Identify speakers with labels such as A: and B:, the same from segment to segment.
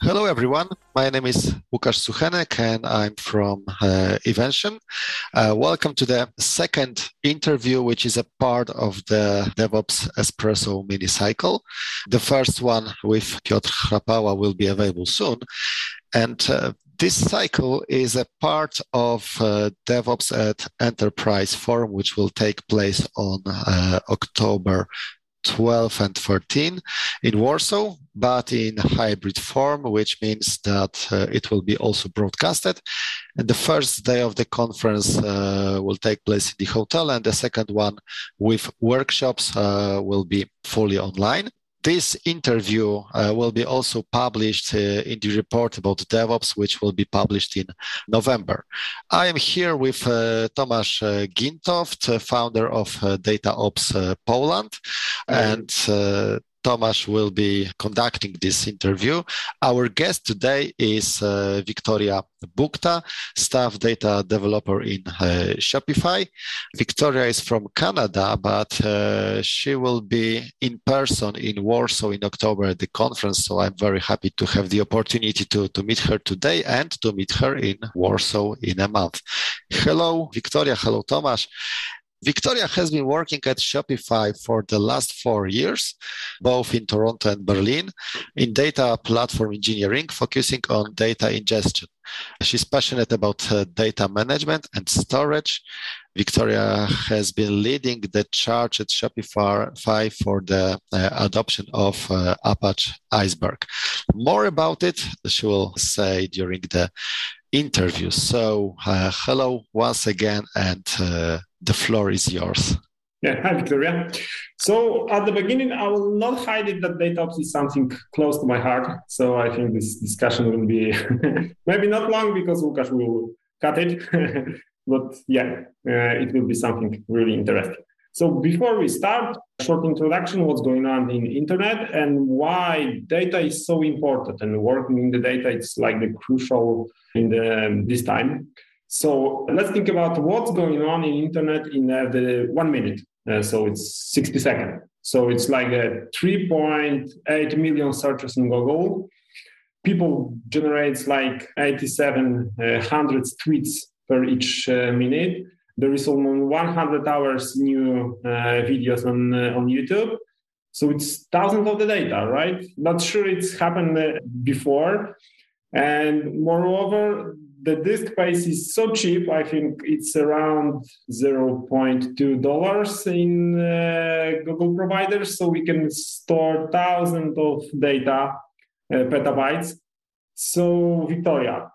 A: Hello, everyone. My name is Łukasz Suchenek, and I'm from uh, Evention. Uh, welcome to the second interview, which is a part of the DevOps Espresso mini cycle. The first one with Piotr Chrapała will be available soon. And uh, this cycle is a part of uh, DevOps at Enterprise Forum, which will take place on uh, October 12 and 13 in Warsaw, but in hybrid form, which means that uh, it will be also broadcasted. And the first day of the conference uh, will take place in the hotel, and the second one with workshops uh, will be fully online. This interview uh, will be also published uh, in the report about DevOps, which will be published in November. I am here with uh, Tomasz uh, Gintowt, founder of uh, DataOps uh, Poland, and Tomasz will be conducting this interview. Our guest today is uh, Victoria Bukta, staff data developer in uh, Shopify. Victoria is from Canada, but uh, she will be in person in Warsaw in October at the conference. So I'm very happy to have the opportunity to, to meet her today and to meet her in Warsaw in a month. Hello, Victoria. Hello, Tomasz. Victoria has been working at Shopify for the last four years, both in Toronto and Berlin, in data platform engineering, focusing on data ingestion. She's passionate about uh, data management and storage. Victoria has been leading the charge at Shopify for the uh, adoption of uh, Apache Iceberg. More about it, she will say during the interview. So, uh, hello once again, and uh, the floor is yours.
B: Yeah, hi, Victoria. So at the beginning, I will not hide it that DataOps is something close to my heart. So I think this discussion will be maybe not long because Łukasz will cut it. but yeah, uh, it will be something really interesting. So before we start, short introduction, what's going on in internet and why data is so important and working in the data, it's like the crucial in the, this time. So let's think about what's going on in internet in uh, the one minute. Uh, so it's 60 seconds. So it's like a 3.8 million searches in Google. People generates like 8,700 tweets per each uh, minute. There is almost 100 hours new uh, videos on uh, on YouTube. So it's thousands of the data, right? Not sure it's happened uh, before. And moreover, the disk space is so cheap. I think it's around $0.2 in uh, Google providers. So we can store thousands of data, uh, petabytes. So, Victoria,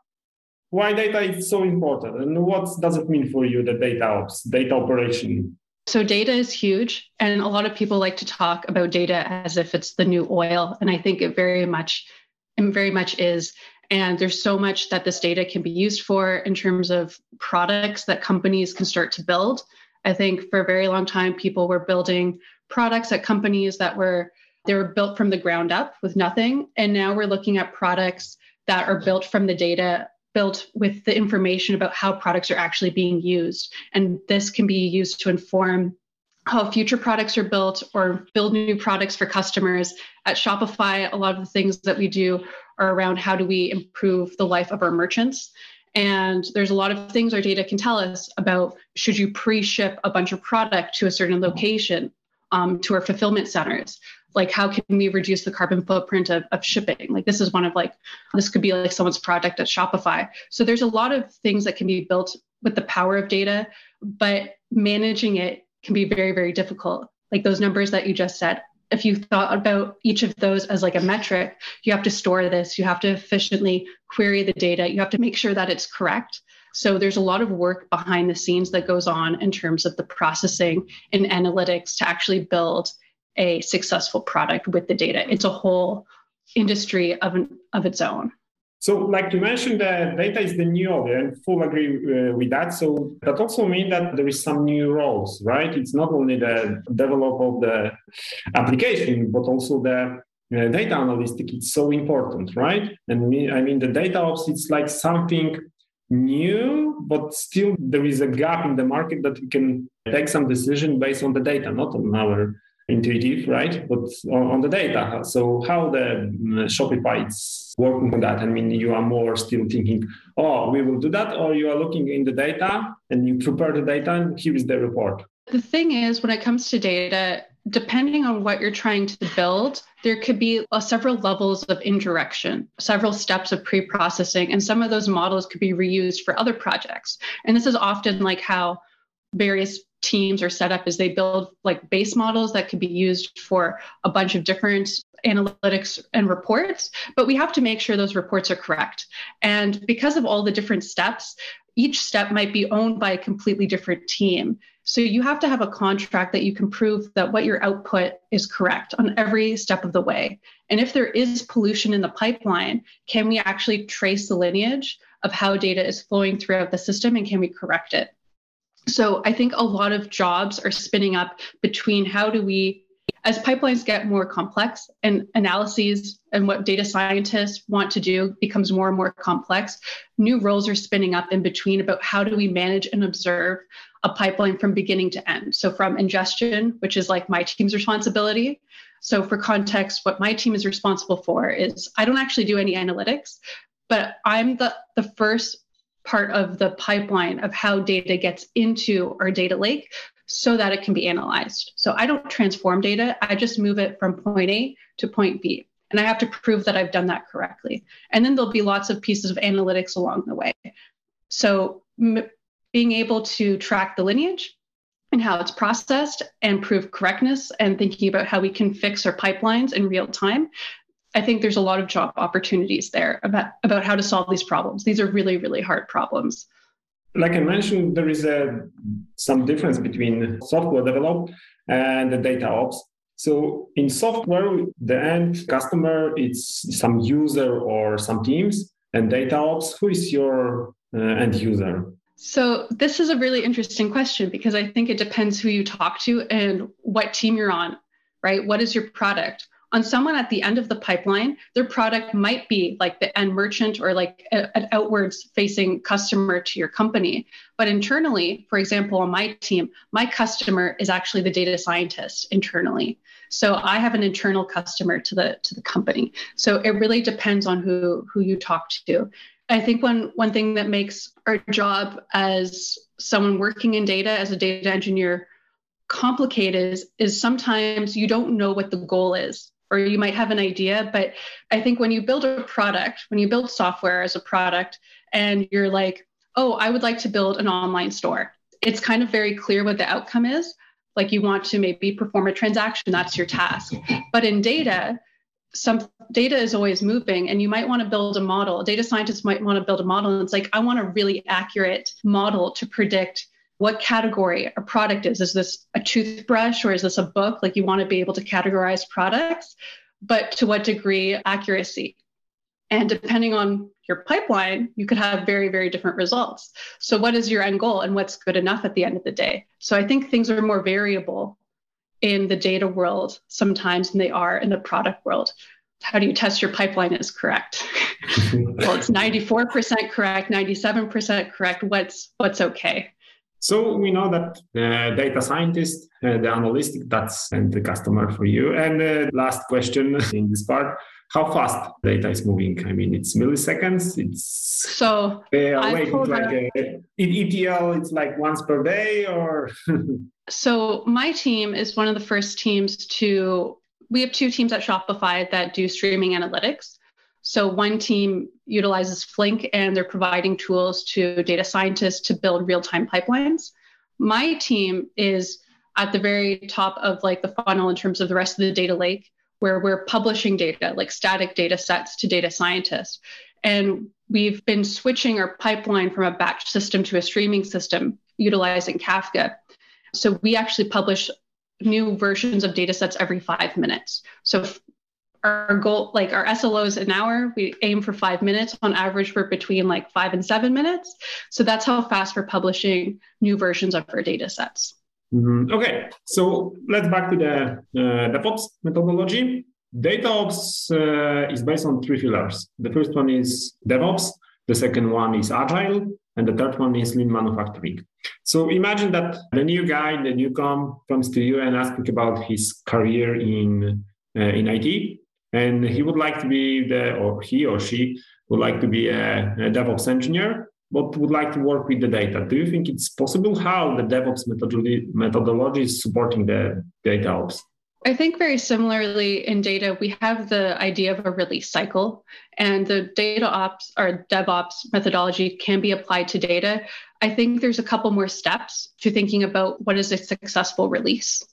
B: why data is so important and what does it mean for you, the data ops, data operation?
C: So, data is huge. And a lot of people like to talk about data as if it's the new oil. And I think it very much, it very much is. And there's so much that this data can be used for in terms of products that companies can start to build. I think for a very long time, people were building products at companies that were they were built from the ground up with nothing. And now we're looking at products that are built from the data, built with the information about how products are actually being used. And this can be used to inform how future products are built or build new products for customers. At Shopify, a lot of the things that we do are around how do we improve the life of our merchants. And there's a lot of things our data can tell us about should you pre ship a bunch of product to a certain location um, to our fulfillment centers? Like, how can we reduce the carbon footprint of, of shipping? Like, this is one of like, this could be like someone's project at Shopify. So, there's a lot of things that can be built with the power of data, but managing it can be very, very difficult. Like those numbers that you just said, if you thought about each of those as like a metric, you have to store this, you have to efficiently query the data, you have to make sure that it's correct. So there's a lot of work behind the scenes that goes on in terms of the processing and analytics to actually build a successful product with the data. It's a whole industry of, an, of its own.
B: So, like you mentioned, the data is the new oil, and full agree uh, with that. So that also means that there is some new roles, right? It's not only the develop of the application, but also the uh, data analytic. It's so important, right? And me, I mean, the data ops, it's like something new, but still there is a gap in the market that we can take some decision based on the data, not on our intuitive, right? But on, the data. So how the um, Shopify is working on that? I mean, you are more still thinking, oh, we will do that, or you are looking in the data and you prepare the data and here is the report.
C: The thing is, when it comes to data, depending on what you're trying to build, there could be uh, several levels of indirection, several steps of pre processing, and some of those models could be reused for other projects. And this is often like how various teams are set up is they build like base models that could be used for a bunch of different analytics and reports but we have to make sure those reports are correct. And because of all the different steps each step might be owned by a completely different team. So you have to have a contract that you can prove that what your output is correct on every step of the way. And if there is pollution in the pipeline can we actually trace the lineage of how data is flowing throughout the system and can we correct it so I think a lot of jobs are spinning up between how do we, as pipelines get more complex and analyses and what data scientists want to do becomes more and more complex, new roles are spinning up in between about how do we manage and observe a pipeline from beginning to end. So from ingestion, which is like my team's responsibility. So for context, what my team is responsible for is I don't actually do any analytics, but I'm the, the first part of the pipeline of how data gets into our data lake so that it can be analyzed. So I don't transform data, I just move it from point A to point B. And I have to prove that I've done that correctly. And then there'll be lots of pieces of analytics along the way. So m- being able to track the lineage and how it's processed and prove correctness and thinking about how we can fix our pipelines in real time I think there's a lot of job opportunities there about, about how to solve these problems. These are really, really hard problems.
B: Like I mentioned, there is a, some difference between software develop and the data ops. So in software, the end customer it's some user or some teams, and data ops, who is your uh, end user?
C: So this is a really interesting question because I think it depends who you talk to and what team you're on, right? What is your product? On someone at the end of the pipeline, their product might be like the end merchant or like a, an outwards facing customer to your company. But internally, for example, on my team, my customer is actually the data scientist internally. So I have an internal customer to the to the company. So it really depends on who who you talk to. I think one one thing that makes our job as someone working in data as a data engineer complicated is, is sometimes you don't know what the goal is or you might have an idea. But I think when you build a product, when you build software as a product, and you're like, oh, I would like to build an online store, it's kind of very clear what the outcome is. Like you want to maybe perform a transaction, that's your task. But in data, some data is always moving and you might want to build a model data scientist might want to build a model and it's like i want a really accurate model to predict what category a product is. Is this a toothbrush or is this a book? Like you want to be able to categorize products, but to what degree accuracy? And depending on your pipeline, you could have very, very different results. So, what is your end goal and what's good enough at the end of the day? So, I think things are more variable in the data world sometimes than they are in the product world. How do you test your pipeline is correct? well, it's 94% correct, 97% correct. What's what's okay?
B: So we know that the data scientist, uh, the analyst, that's and the customer for you. And the uh, last question in this part, how fast data is moving? I mean, it's milliseconds. It's
C: so uh,
B: wait, it's like a, in ETL, it's like once per day, or
C: so my team is one of the first teams to. We have two teams at Shopify that do streaming analytics. So one team utilizes Flink and they're providing tools to data scientists to build real-time pipelines. My team is at the very top of like the funnel in terms of the rest of the data lake where we're publishing data like static data sets to data scientists. And we've been switching our pipeline from a batch system to a streaming system utilizing Kafka. So we actually publish new versions of data sets every five minutes. So our goal, like our SLOs an hour, we aim for five minutes on average for between like five and seven minutes. So that's how fast we're publishing new versions of our data sets.
B: Mm-hmm. Okay, so let's back to the uh, DevOps methodology. DataOps uh, is based on three pillars. The first one is DevOps. The second one is Agile, and the third one is lean manufacturing. So imagine that the new guy, the newcomer, comes to you and asks about his career in uh, in IT, and he would like to be the or he or she would like to be a, a DevOps engineer, but would like to work with the data. Do you think it's possible? How the DevOps methodology methodology is supporting the data ops?
C: I think very similarly in data, we have the idea of a release cycle, and the data ops or DevOps methodology can be applied to data. I think there's a couple more steps to thinking about what is a successful release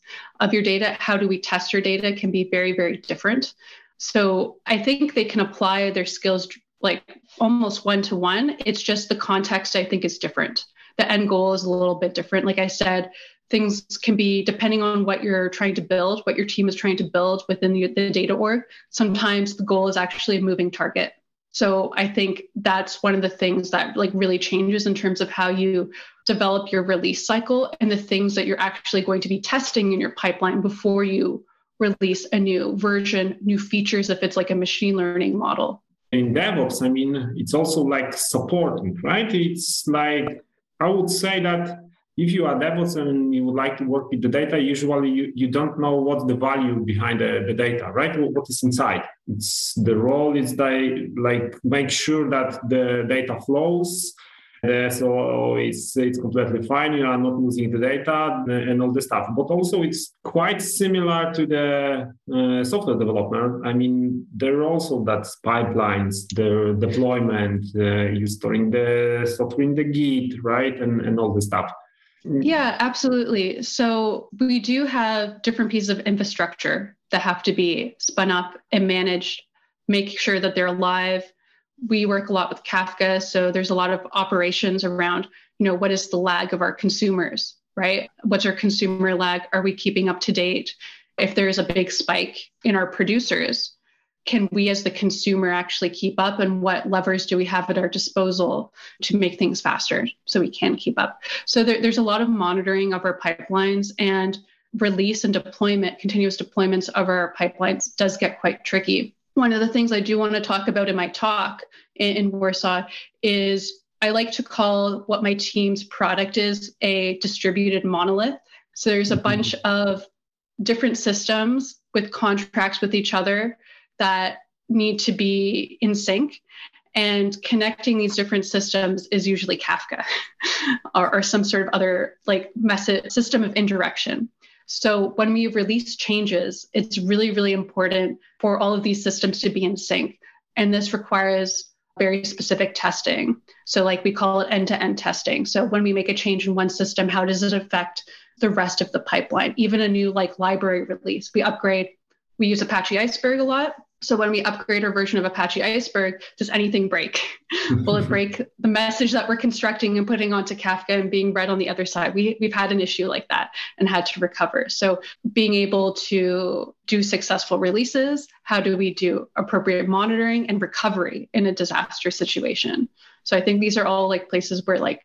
C: of your data. How do we test your data can be very, very different. So I think they can apply their skills like almost one to one. It's just the context I think is different. The end goal is a little bit different. Like I said, things can be depending on what you're trying to build, what your team is trying to build within the, the data org. Sometimes the goal is actually a moving target. So I think that's one of the things that like really changes in terms of how you develop your release cycle and the things that you're actually going to be testing in your pipeline before you release a new version, new features if it's like a machine learning model.
B: In DevOps, I mean, it's also like supporting, right? It's like I would say that if you are DevOps and you would like to work with the data, usually you, you don't know what's the value behind the, the data, right? What is inside? It's the role is they like make sure that the data flows. Uh, so it's it's completely fine. You are not losing the data and all the stuff. But also it's quite similar to the uh, software development. I mean, there are also that pipelines, the deployment, uh, you storing the software in the Git, right, and and all the stuff.
C: Yeah, absolutely. So we do have different pieces of infrastructure that have to be spun up and managed, make sure that they're live. We work a lot with Kafka, so there's a lot of operations around, you know, what is the lag of our consumers, right? What's our consumer lag? Are we keeping up to date? If there's a big spike in our producers, can we as the consumer actually keep up and what levers do we have at our disposal to make things faster so we can keep up so there, there's a lot of monitoring of our pipelines and release and deployment continuous deployments of our pipelines does get quite tricky one of the things i do want to talk about in my talk in, in warsaw is i like to call what my team's product is a distributed monolith. So there's a mm-hmm. bunch of different systems with contracts with each other that need to be in sync. And connecting these different systems is usually kafka or, or, some sort of other like message system of indirection so when we release changes it's really really important for all of these systems to be in sync. And this requires very specific testing. So like we call it end-to-end testing. So when we make a change in one system how does it affect the rest of the pipeline? Even a new like library release we upgrade we use apache iceberg a lot so when we upgrade our version of Apache Iceberg, does anything break? Will it break the message that we're constructing and putting onto Kafka and being read on the other side? We, we've had an issue like that and had to recover. So being able to do successful releases, how do we do appropriate monitoring and recovery in a disaster situation? So I think these are all like places where like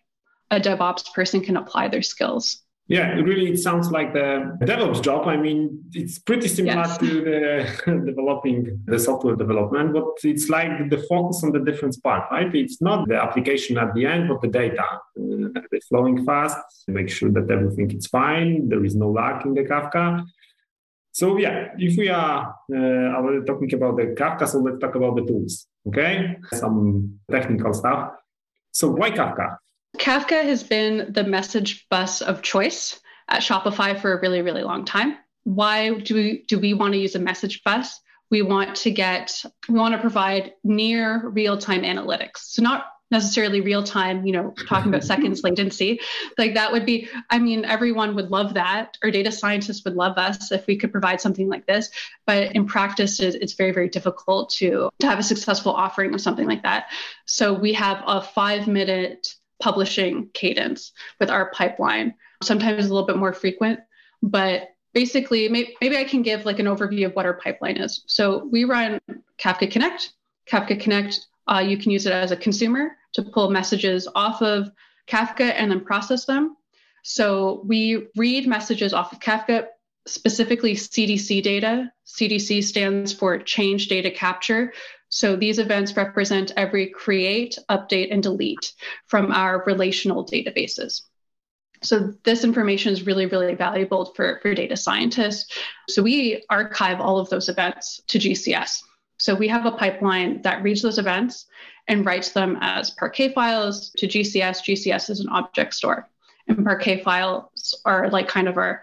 C: a DevOps person can apply their skills.
B: Yeah, really, it sounds like the DevOps job. I mean, it's pretty similar yes. to the developing the software development, but it's like the focus on the different part, right? It's not the application at the end, but the data. Uh, flowing fast, make sure that everything is fine, there is no lag in the Kafka. So yeah, if we are uh, talking about the Kafka, so let's talk about the tools, okay? Some technical stuff. So why Kafka?
C: Kafka has been the message bus of choice at Shopify for a really, really long time. Why do we do we want to use a message bus? We want to get we want to provide near real-time analytics. So not necessarily real time, you know, talking about seconds latency. Like that would be, I mean, everyone would love that, or data scientists would love us if we could provide something like this. But in practice, it's very, very difficult to, to have a successful offering of something like that. So we have a five minute publishing cadence with our pipeline. Sometimes a little bit more frequent, but basically, maybe, I can give like an overview of what our pipeline is. So we run Kafka Connect. Kafka Connect, uh, you can use it as a consumer to pull messages off of Kafka and then process them. So we read messages off of Kafka, specifically CDC data. CDC stands for Change Data Capture. So these events represent every create, update, and delete from our relational databases. So this information is really, really valuable for, for data scientists. So we archive all of those events to GCS. So we have a pipeline that reads those events and writes them as Parquet files to GCS. GCS is an object store. And Parquet files are like kind of our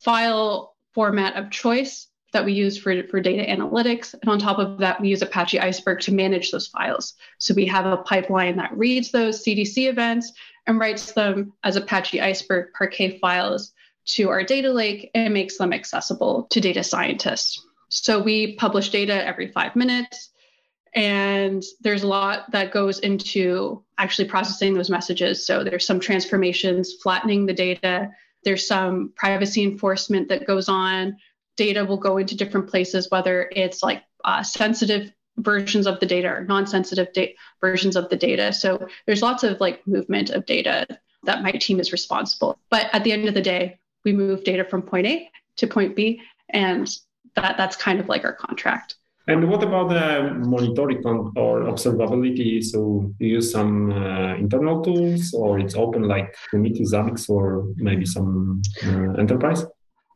C: file format of choice that we use for, for data analytics. And on top of that, we use Apache Iceberg to manage those files. So we have a pipeline that reads those CDC events and writes them as Apache Iceberg Parquet files to our data lake and makes them accessible to data scientists. So we publish data every five minutes. And there's a lot that goes into actually processing those messages. So there's some transformations, flattening the data. There's some privacy enforcement that goes on. Data will go into different places, whether it's like uh, sensitive versions of the data or non-sensitive da- versions of the data. So there's lots of like movement of data that my team is responsible. But at the end of the day, we move data from point A to point B, and that that's kind of like our contract.
B: And what about the monitoring or observability? So you use some uh, internal tools, or it's open like Prometheus, or maybe some uh, enterprise?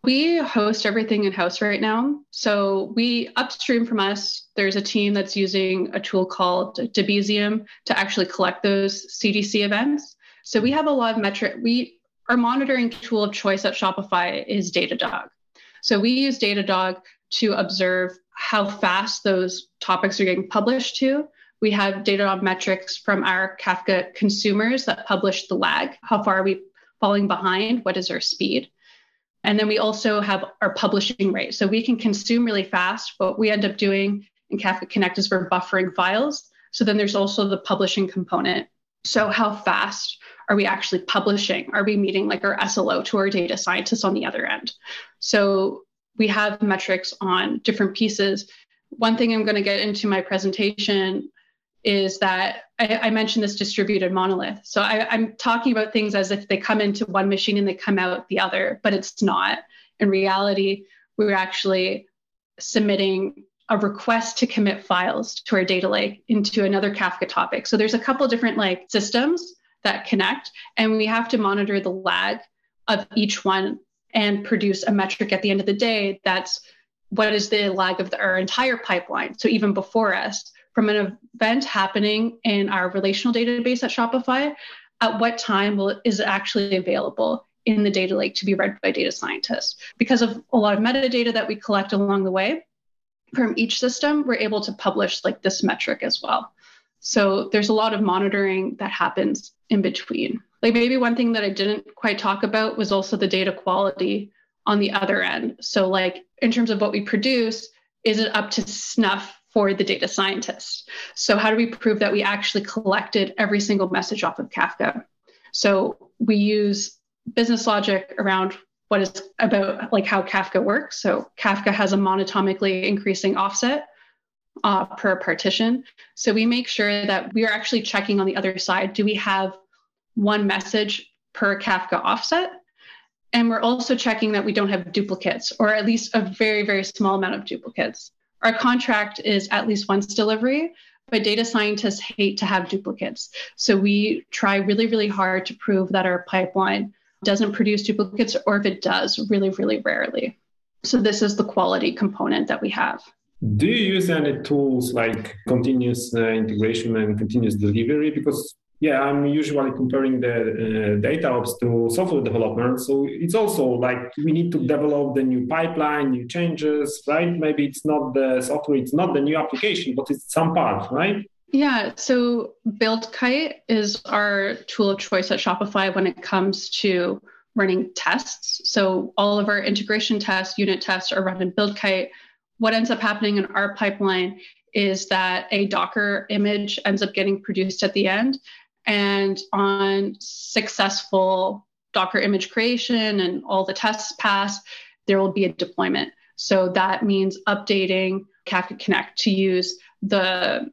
C: We host everything in house right now. So we upstream from us, there's a team that's using a tool called Debezium to actually collect those CDC events. So we have a lot of metric. We our monitoring tool of choice at Shopify is Datadog. So we use Datadog to observe how fast those topics are getting published to. We have Datadog metrics from our Kafka consumers that publish the lag. How far are we falling behind? What is our speed? And then we also have our publishing rate. So we can consume really fast. What we end up doing in Kafka Connect is we're buffering files. So then there's also the publishing component. So how fast are we actually publishing? Are we meeting like our SLO to our data scientists on the other end? So we have metrics on different pieces. One thing I'm going to get into my presentation is that I, I, mentioned this distributed monolith. So I, am talking about things as if they come into one machine and they come out the other, but it's not. In reality, we're actually submitting a request to commit files to our data lake into another Kafka topic. So there's a couple different like systems that connect, and we have to monitor the lag of each one and produce a metric at the end of the day that's what is the lag of the, our entire pipeline. So even before us, from an event happening in our relational database at Shopify, at what time will is it actually available in the data lake to be read by data scientists? Because of a lot of metadata that we collect along the way from each system, we're able to publish like this metric as well. So there's a lot of monitoring that happens in between. Like maybe one thing that I didn't quite talk about was also the data quality on the other end. So like in terms of what we produce, is it up to snuff for the data scientist. So, how do we prove that we actually collected every single message off of Kafka? So, we use business logic around what is about like how Kafka works. So, Kafka has a monotomically increasing offset uh, per partition. So, we make sure that we are actually checking on the other side do we have one message per Kafka offset? And we're also checking that we don't have duplicates, or at least a very, very small amount of duplicates. Our contract is at least once delivery, but data scientists hate to have duplicates. So we try really, really hard to prove that our pipeline doesn't produce duplicates, or if it does, really, really rarely. So this is the quality component that we have.
B: Do you use any tools like continuous uh, integration and continuous delivery? Because yeah, I'm usually comparing the uh, data ops to software development. So it's also like we need to develop the new pipeline, new changes, right? Maybe it's not the software, it's not the new application, but it's some part, right?
C: Yeah, so Buildkite is our tool of choice at Shopify when it comes to running tests. So all of our integration tests, unit tests are run in Buildkite. What ends up happening in our pipeline is that a Docker image ends up getting produced at the end and on successful Docker image creation and all the tests pass, there will be a deployment. So that means updating Kafka Connect to use the,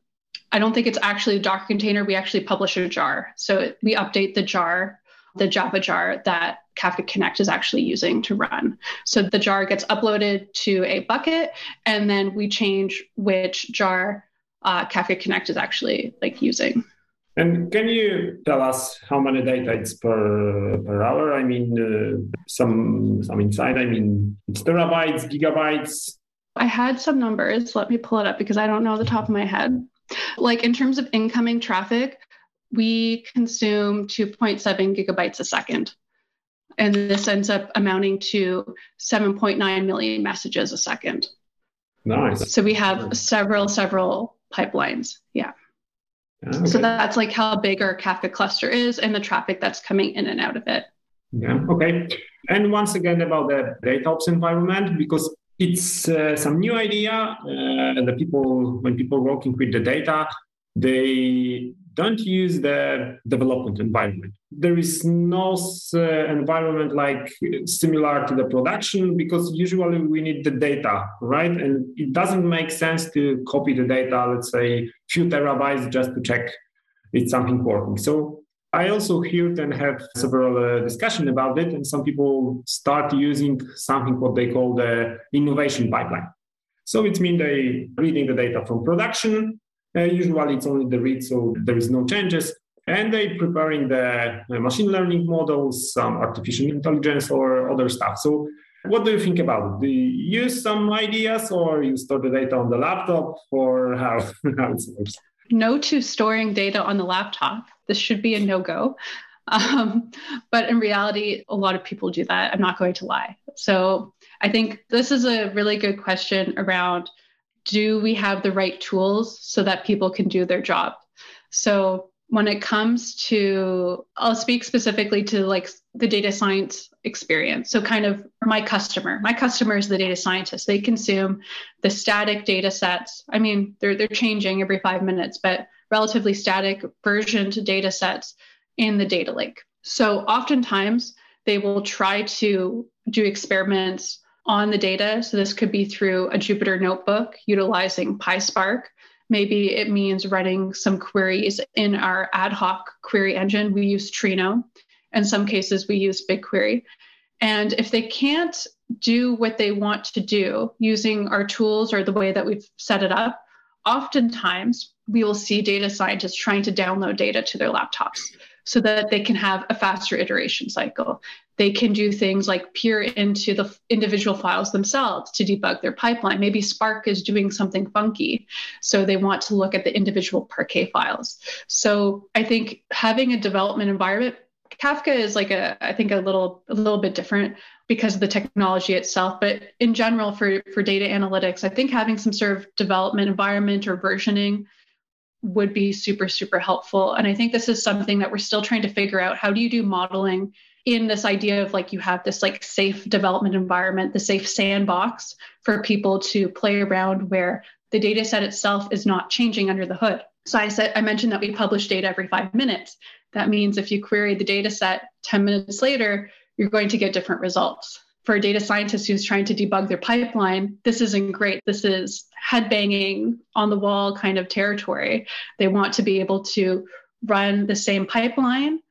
C: I don't think it's actually a Docker container. We actually publish a jar. So we update the jar, the Java jar that Kafka Connect is actually using to run. So the jar gets uploaded to a bucket, and then we change which jar uh, Kafka Connect is actually like using.
B: And can you tell us how many data it's per per hour? I mean, uh, some some insight. I mean, it's terabytes, gigabytes.
C: I had some numbers. Let me pull it up because I don't know the top of my head. Like in terms of incoming traffic, we consume 2.7 gigabytes a second. And this ends up amounting to 7.9 million messages a second.
B: Nice.
C: So we have several, several pipelines. Yeah. Okay. So that's like how big our Kafka cluster is and the traffic that's coming in and out of it.
B: Yeah. Okay. And once again about the DataOps environment, because it's uh, some new idea. Uh, the people, when people working with the data, they don't use the development environment. There is no uh, environment like similar to the production because usually we need the data, right? And it doesn't make sense to copy the data, let's say, few terabytes just to check it's something working. So I also heard and have several uh, discussion about it, and some people start using something what they call the innovation pipeline. So it means they reading the data from production uh, usually it's only the read, so there is no changes. And they're preparing the machine learning models, some artificial intelligence or other stuff. So what do you think about it? Do you use some ideas or you store the data on the laptop or how, how it works?
C: No to storing data on the laptop. This should be a no-go. Um, but in reality, a lot of people do that. I'm not going to lie. So I think this is a really good question around do we have the right tools so that people can do their job? So when it comes to I'll speak specifically to like the data science experience. So kind of my customer. My customer is the data scientist. They consume the static data sets. I mean, they're they're changing every 5 minutes, but relatively static version to data sets in the data lake. So oftentimes they will try to do experiments on the data. So this could be through a Jupyter notebook utilizing PySpark. Maybe it means running some queries in our ad hoc query engine. We use Trino. In some cases, we use BigQuery. And if they can't do what they want to do using our tools or the way that we've set it up, oftentimes we will see data scientists trying to download data to their laptops so that they can have a faster iteration cycle. They can do things like peer into the individual files themselves to debug their pipeline. Maybe Spark is doing something funky, so they want to look at the individual Parquet files. So I think having a development environment, Kafka is like a, I think a little, a little bit different because of the technology itself. But in general, for for data analytics, I think having some sort of development environment or versioning would be super, super helpful. And I think this is something that we're still trying to figure out. How do you do modeling in this idea of like you have this like safe development environment, the safe sandbox for people to play around where the data set itself is not changing under the hood. So I said I mentioned that we publish data every five minutes. That means if you query the data set 10 minutes later, you're going to get different results for a data scientist who's trying to debug their pipeline, this isn't great. This is headbanging on the wall kind of territory. They want to be able to run the same pipeline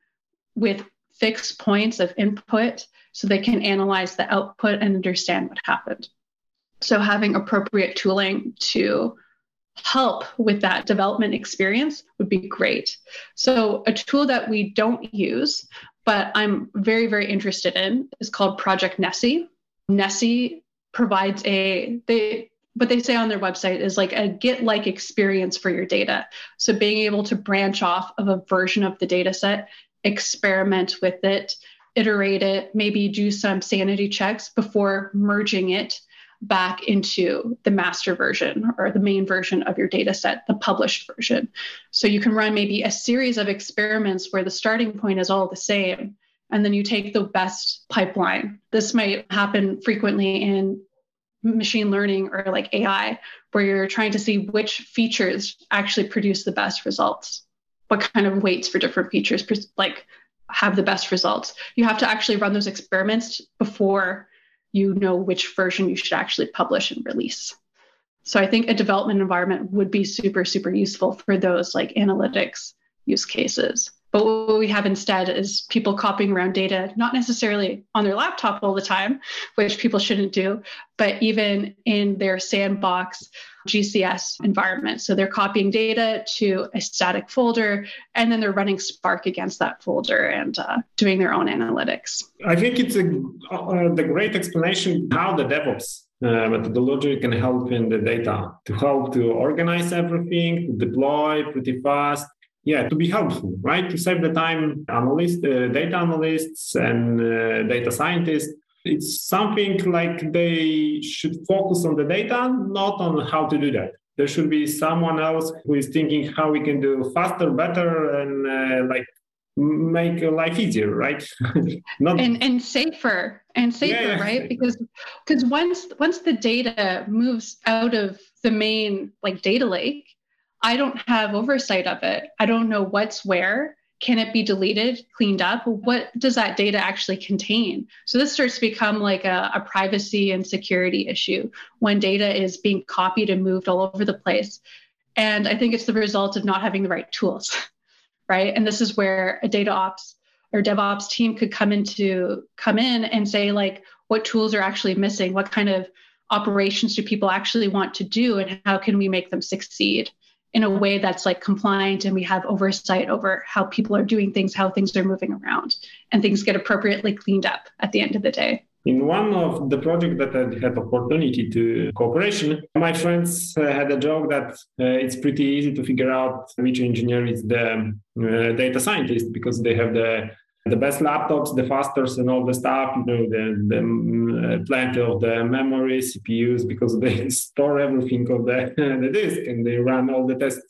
C: with fixed points of input so they can analyze the output and understand what happened. So, having appropriate tooling to help with that development experience would be great. So, a tool that we don't use, but I'm very, very interested in is called Project Nessie. Nessie provides a, they, what they say on their website is like a Git like experience for your data. So being able to branch off of a version of the data set, experiment with it, iterate it, maybe do some sanity checks before merging it back into the master version or the main version of your data set, the published version. So you can run maybe a series of experiments where the starting point is all the same. And then you take the best pipeline. This might happen frequently in machine learning or like AI, where you're trying to see which features actually produce the best results. What kind of weights for different features like have the best results? You have to actually run those experiments before you know which version you should actually publish and release. So I think a development environment would be super, super useful for those like analytics use cases. But what we have instead is people copying around data, not necessarily on their laptop all the time, which people shouldn't do, but even in their sandbox GCS environment. So they're copying data to a static folder, and then they're running Spark against that folder and uh, doing their own analytics.
B: I think it's a, uh, the great explanation how the DevOps uh, methodology can help in the data to help to organize everything, to deploy pretty fast, yeah to be helpful right to save the time analysts uh, data analysts and uh, data scientists it's something like they should focus on the data not on how to do that there should be someone else who is thinking how we can do faster better and uh, like make life easier right
C: not and and safer and safer yeah, right because because once once the data moves out of the main like data lake I don't have oversight of it. I don't know what's where. Can it be deleted, cleaned up? What does that data actually contain? So this starts to become like a, a privacy and security issue when data is being copied and moved all over the place. And I think it's the result of not having the right tools, right? And this is where a data ops or DevOps team could come into come in and say like what tools are actually missing, what kind of operations do people actually want to do, and how can we make them succeed? In a way that's like compliant and we have oversight over how people are doing things, how things are moving around, and things get appropriately cleaned up at the end of the day.
B: In one of the projects that I had opportunity to cooperation, my friends uh, had a joke that uh, it's pretty easy to figure out which engineer is the uh, data scientist because they have the the best laptops, the fastest, and all the stuff. You know, the, the uh, plenty of the memory, CPUs, because they store everything on the the disk and they run all the tests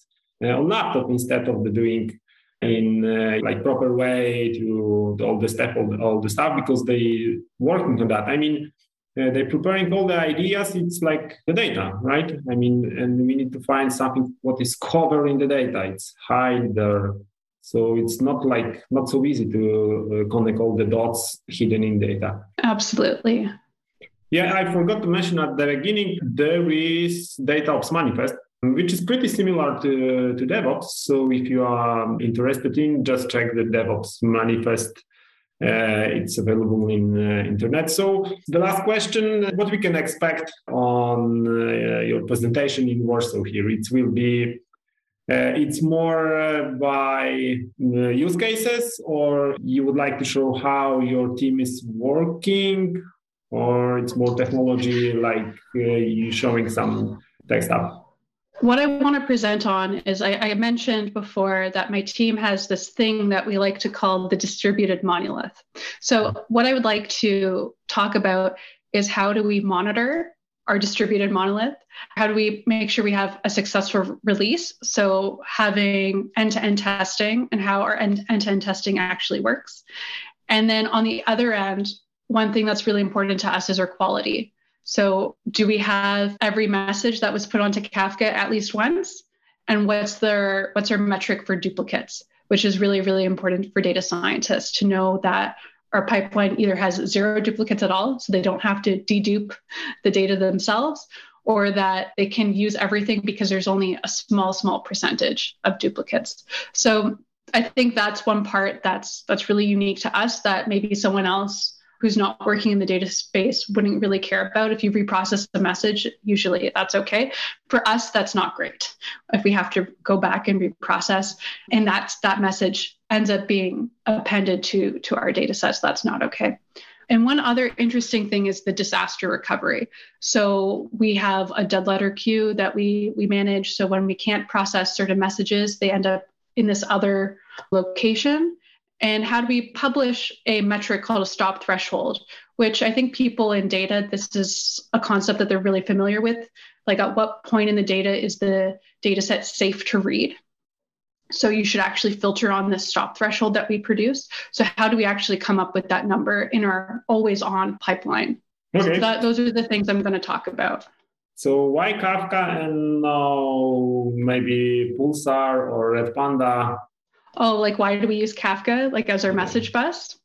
B: uh, on laptop instead of the doing in uh, like proper way to, to all the step all the, all the stuff because they working on that. I mean. Uh, they're preparing all the ideas it's like the data right i mean and we need to find something what is covering the data it's hide there so it's not like not so easy to uh, connect all the dots hidden in data.
C: Absolutely.
B: Yeah, I forgot to mention at the beginning there is data ops manifest, which is pretty similar to, to DevOps. So if you are interested in, just check the DevOps manifest. Uh, it's available in uh, internet. So the last question: What we can expect on uh, your presentation in Warsaw here? It will be it's more uh, by uh, use cases, or you would like to show how your team is working, or it's more technology, like you showing some tech stuff.
C: What I want to present on is I, I, mentioned before that my team has this thing that we like to call the distributed monolith. So, what I would like to talk about is how do we monitor our distributed monolith? How do we make sure we have a successful release? So, having end to end testing and how our end to end testing actually works. And then on the other end, one thing that's really important to us is our quality. So, do we have every message that was put onto Kafka at least once? And what's their what's our metric for duplicates, which is really really important for data scientists to know that our pipeline either has zero duplicates at all, so they don't have to dedupe the data themselves, or that they can use everything because there's only a small, small percentage of duplicates. So I think that's one part that's that's really unique to us that maybe someone else who's not working in the data space wouldn't really care about. If you reprocess the message, usually that's okay. For us, that's not great. If we have to go back and reprocess, and that's that message ends up being appended to to our data sets, that's not okay. And one other interesting thing is the disaster recovery. So we have a dead letter queue that we we manage. So when we can't process certain messages, they end up in this other location and how do we publish a metric called a stop threshold which i think people in data this is a concept that they're really familiar with like at what point in the data is the data set safe to read? So you should actually filter on this stop threshold that we produce. So how do we actually come up with that number in our always on pipeline? Okay. So that, those are the things i'm going to talk about.
B: So why kafka and uh, maybe pulsar or redpanda
C: oh, like why do we use Kafka like as our message bus?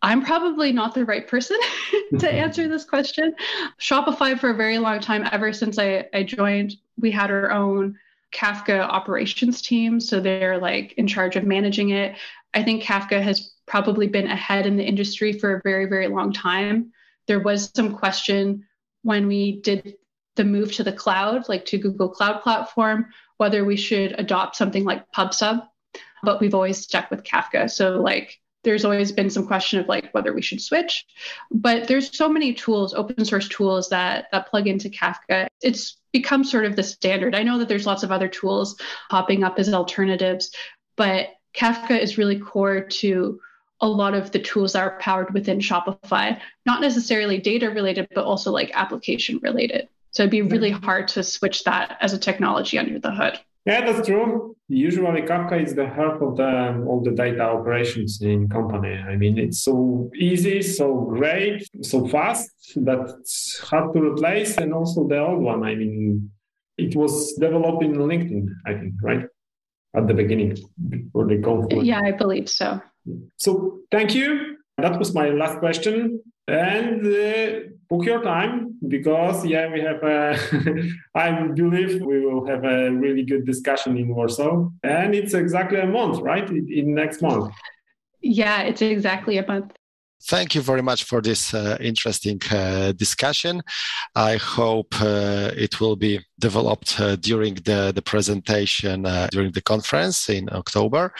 C: I'm probably not the right person to mm-hmm. answer this question. Shopify for a very long time, ever since I, I joined, we had our own Kafka operations team. So they're like in charge of managing it. I think Kafka has probably been ahead in the industry for a very, very long time. There was some question when we did the move to the cloud, like to Google Cloud Platform, whether we should adopt something like PubSub, but we've always stuck with Kafka. So, like, there's always been some question of like whether we should switch. But there's so many tools open source tools that that plug into kafka. It's become sort of the standard. I know that there's lots of other tools popping up as alternatives but kafka is really core to a lot of the tools that are powered within shopify. Not necessarily data related but also like application related. So it'd be really hard to switch that as a technology under the hood
B: yeah, that's true. Usually, Kafka is the heart of the all the data operations in company. I mean, it's so easy, so great, so fast that it's hard to replace. And also the old one. I mean, it was developed in LinkedIn, I think, right at the beginning before the Confluent.
C: Yeah, I believe so.
B: So, thank you. That was my last question and uh, book your time because yeah we have a i believe we will have a really good discussion in warsaw and it's exactly a month right in next month
C: yeah it's exactly a month
A: Thank you very much for this uh, interesting uh, discussion. I hope uh, it will be developed uh, during the, the presentation uh, during the conference in October.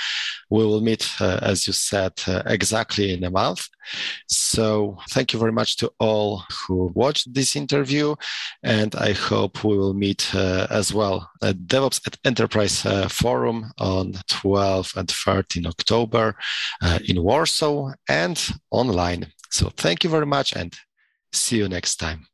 A: We will meet, uh, as you said, exactly in a month. So thank you very much to all who watched this interview. And I hope we will meet uh, as well at DevOps at Enterprise uh, Forum on 12 and 13 October uh, in Warsaw and online. So thank you very much and see you next time.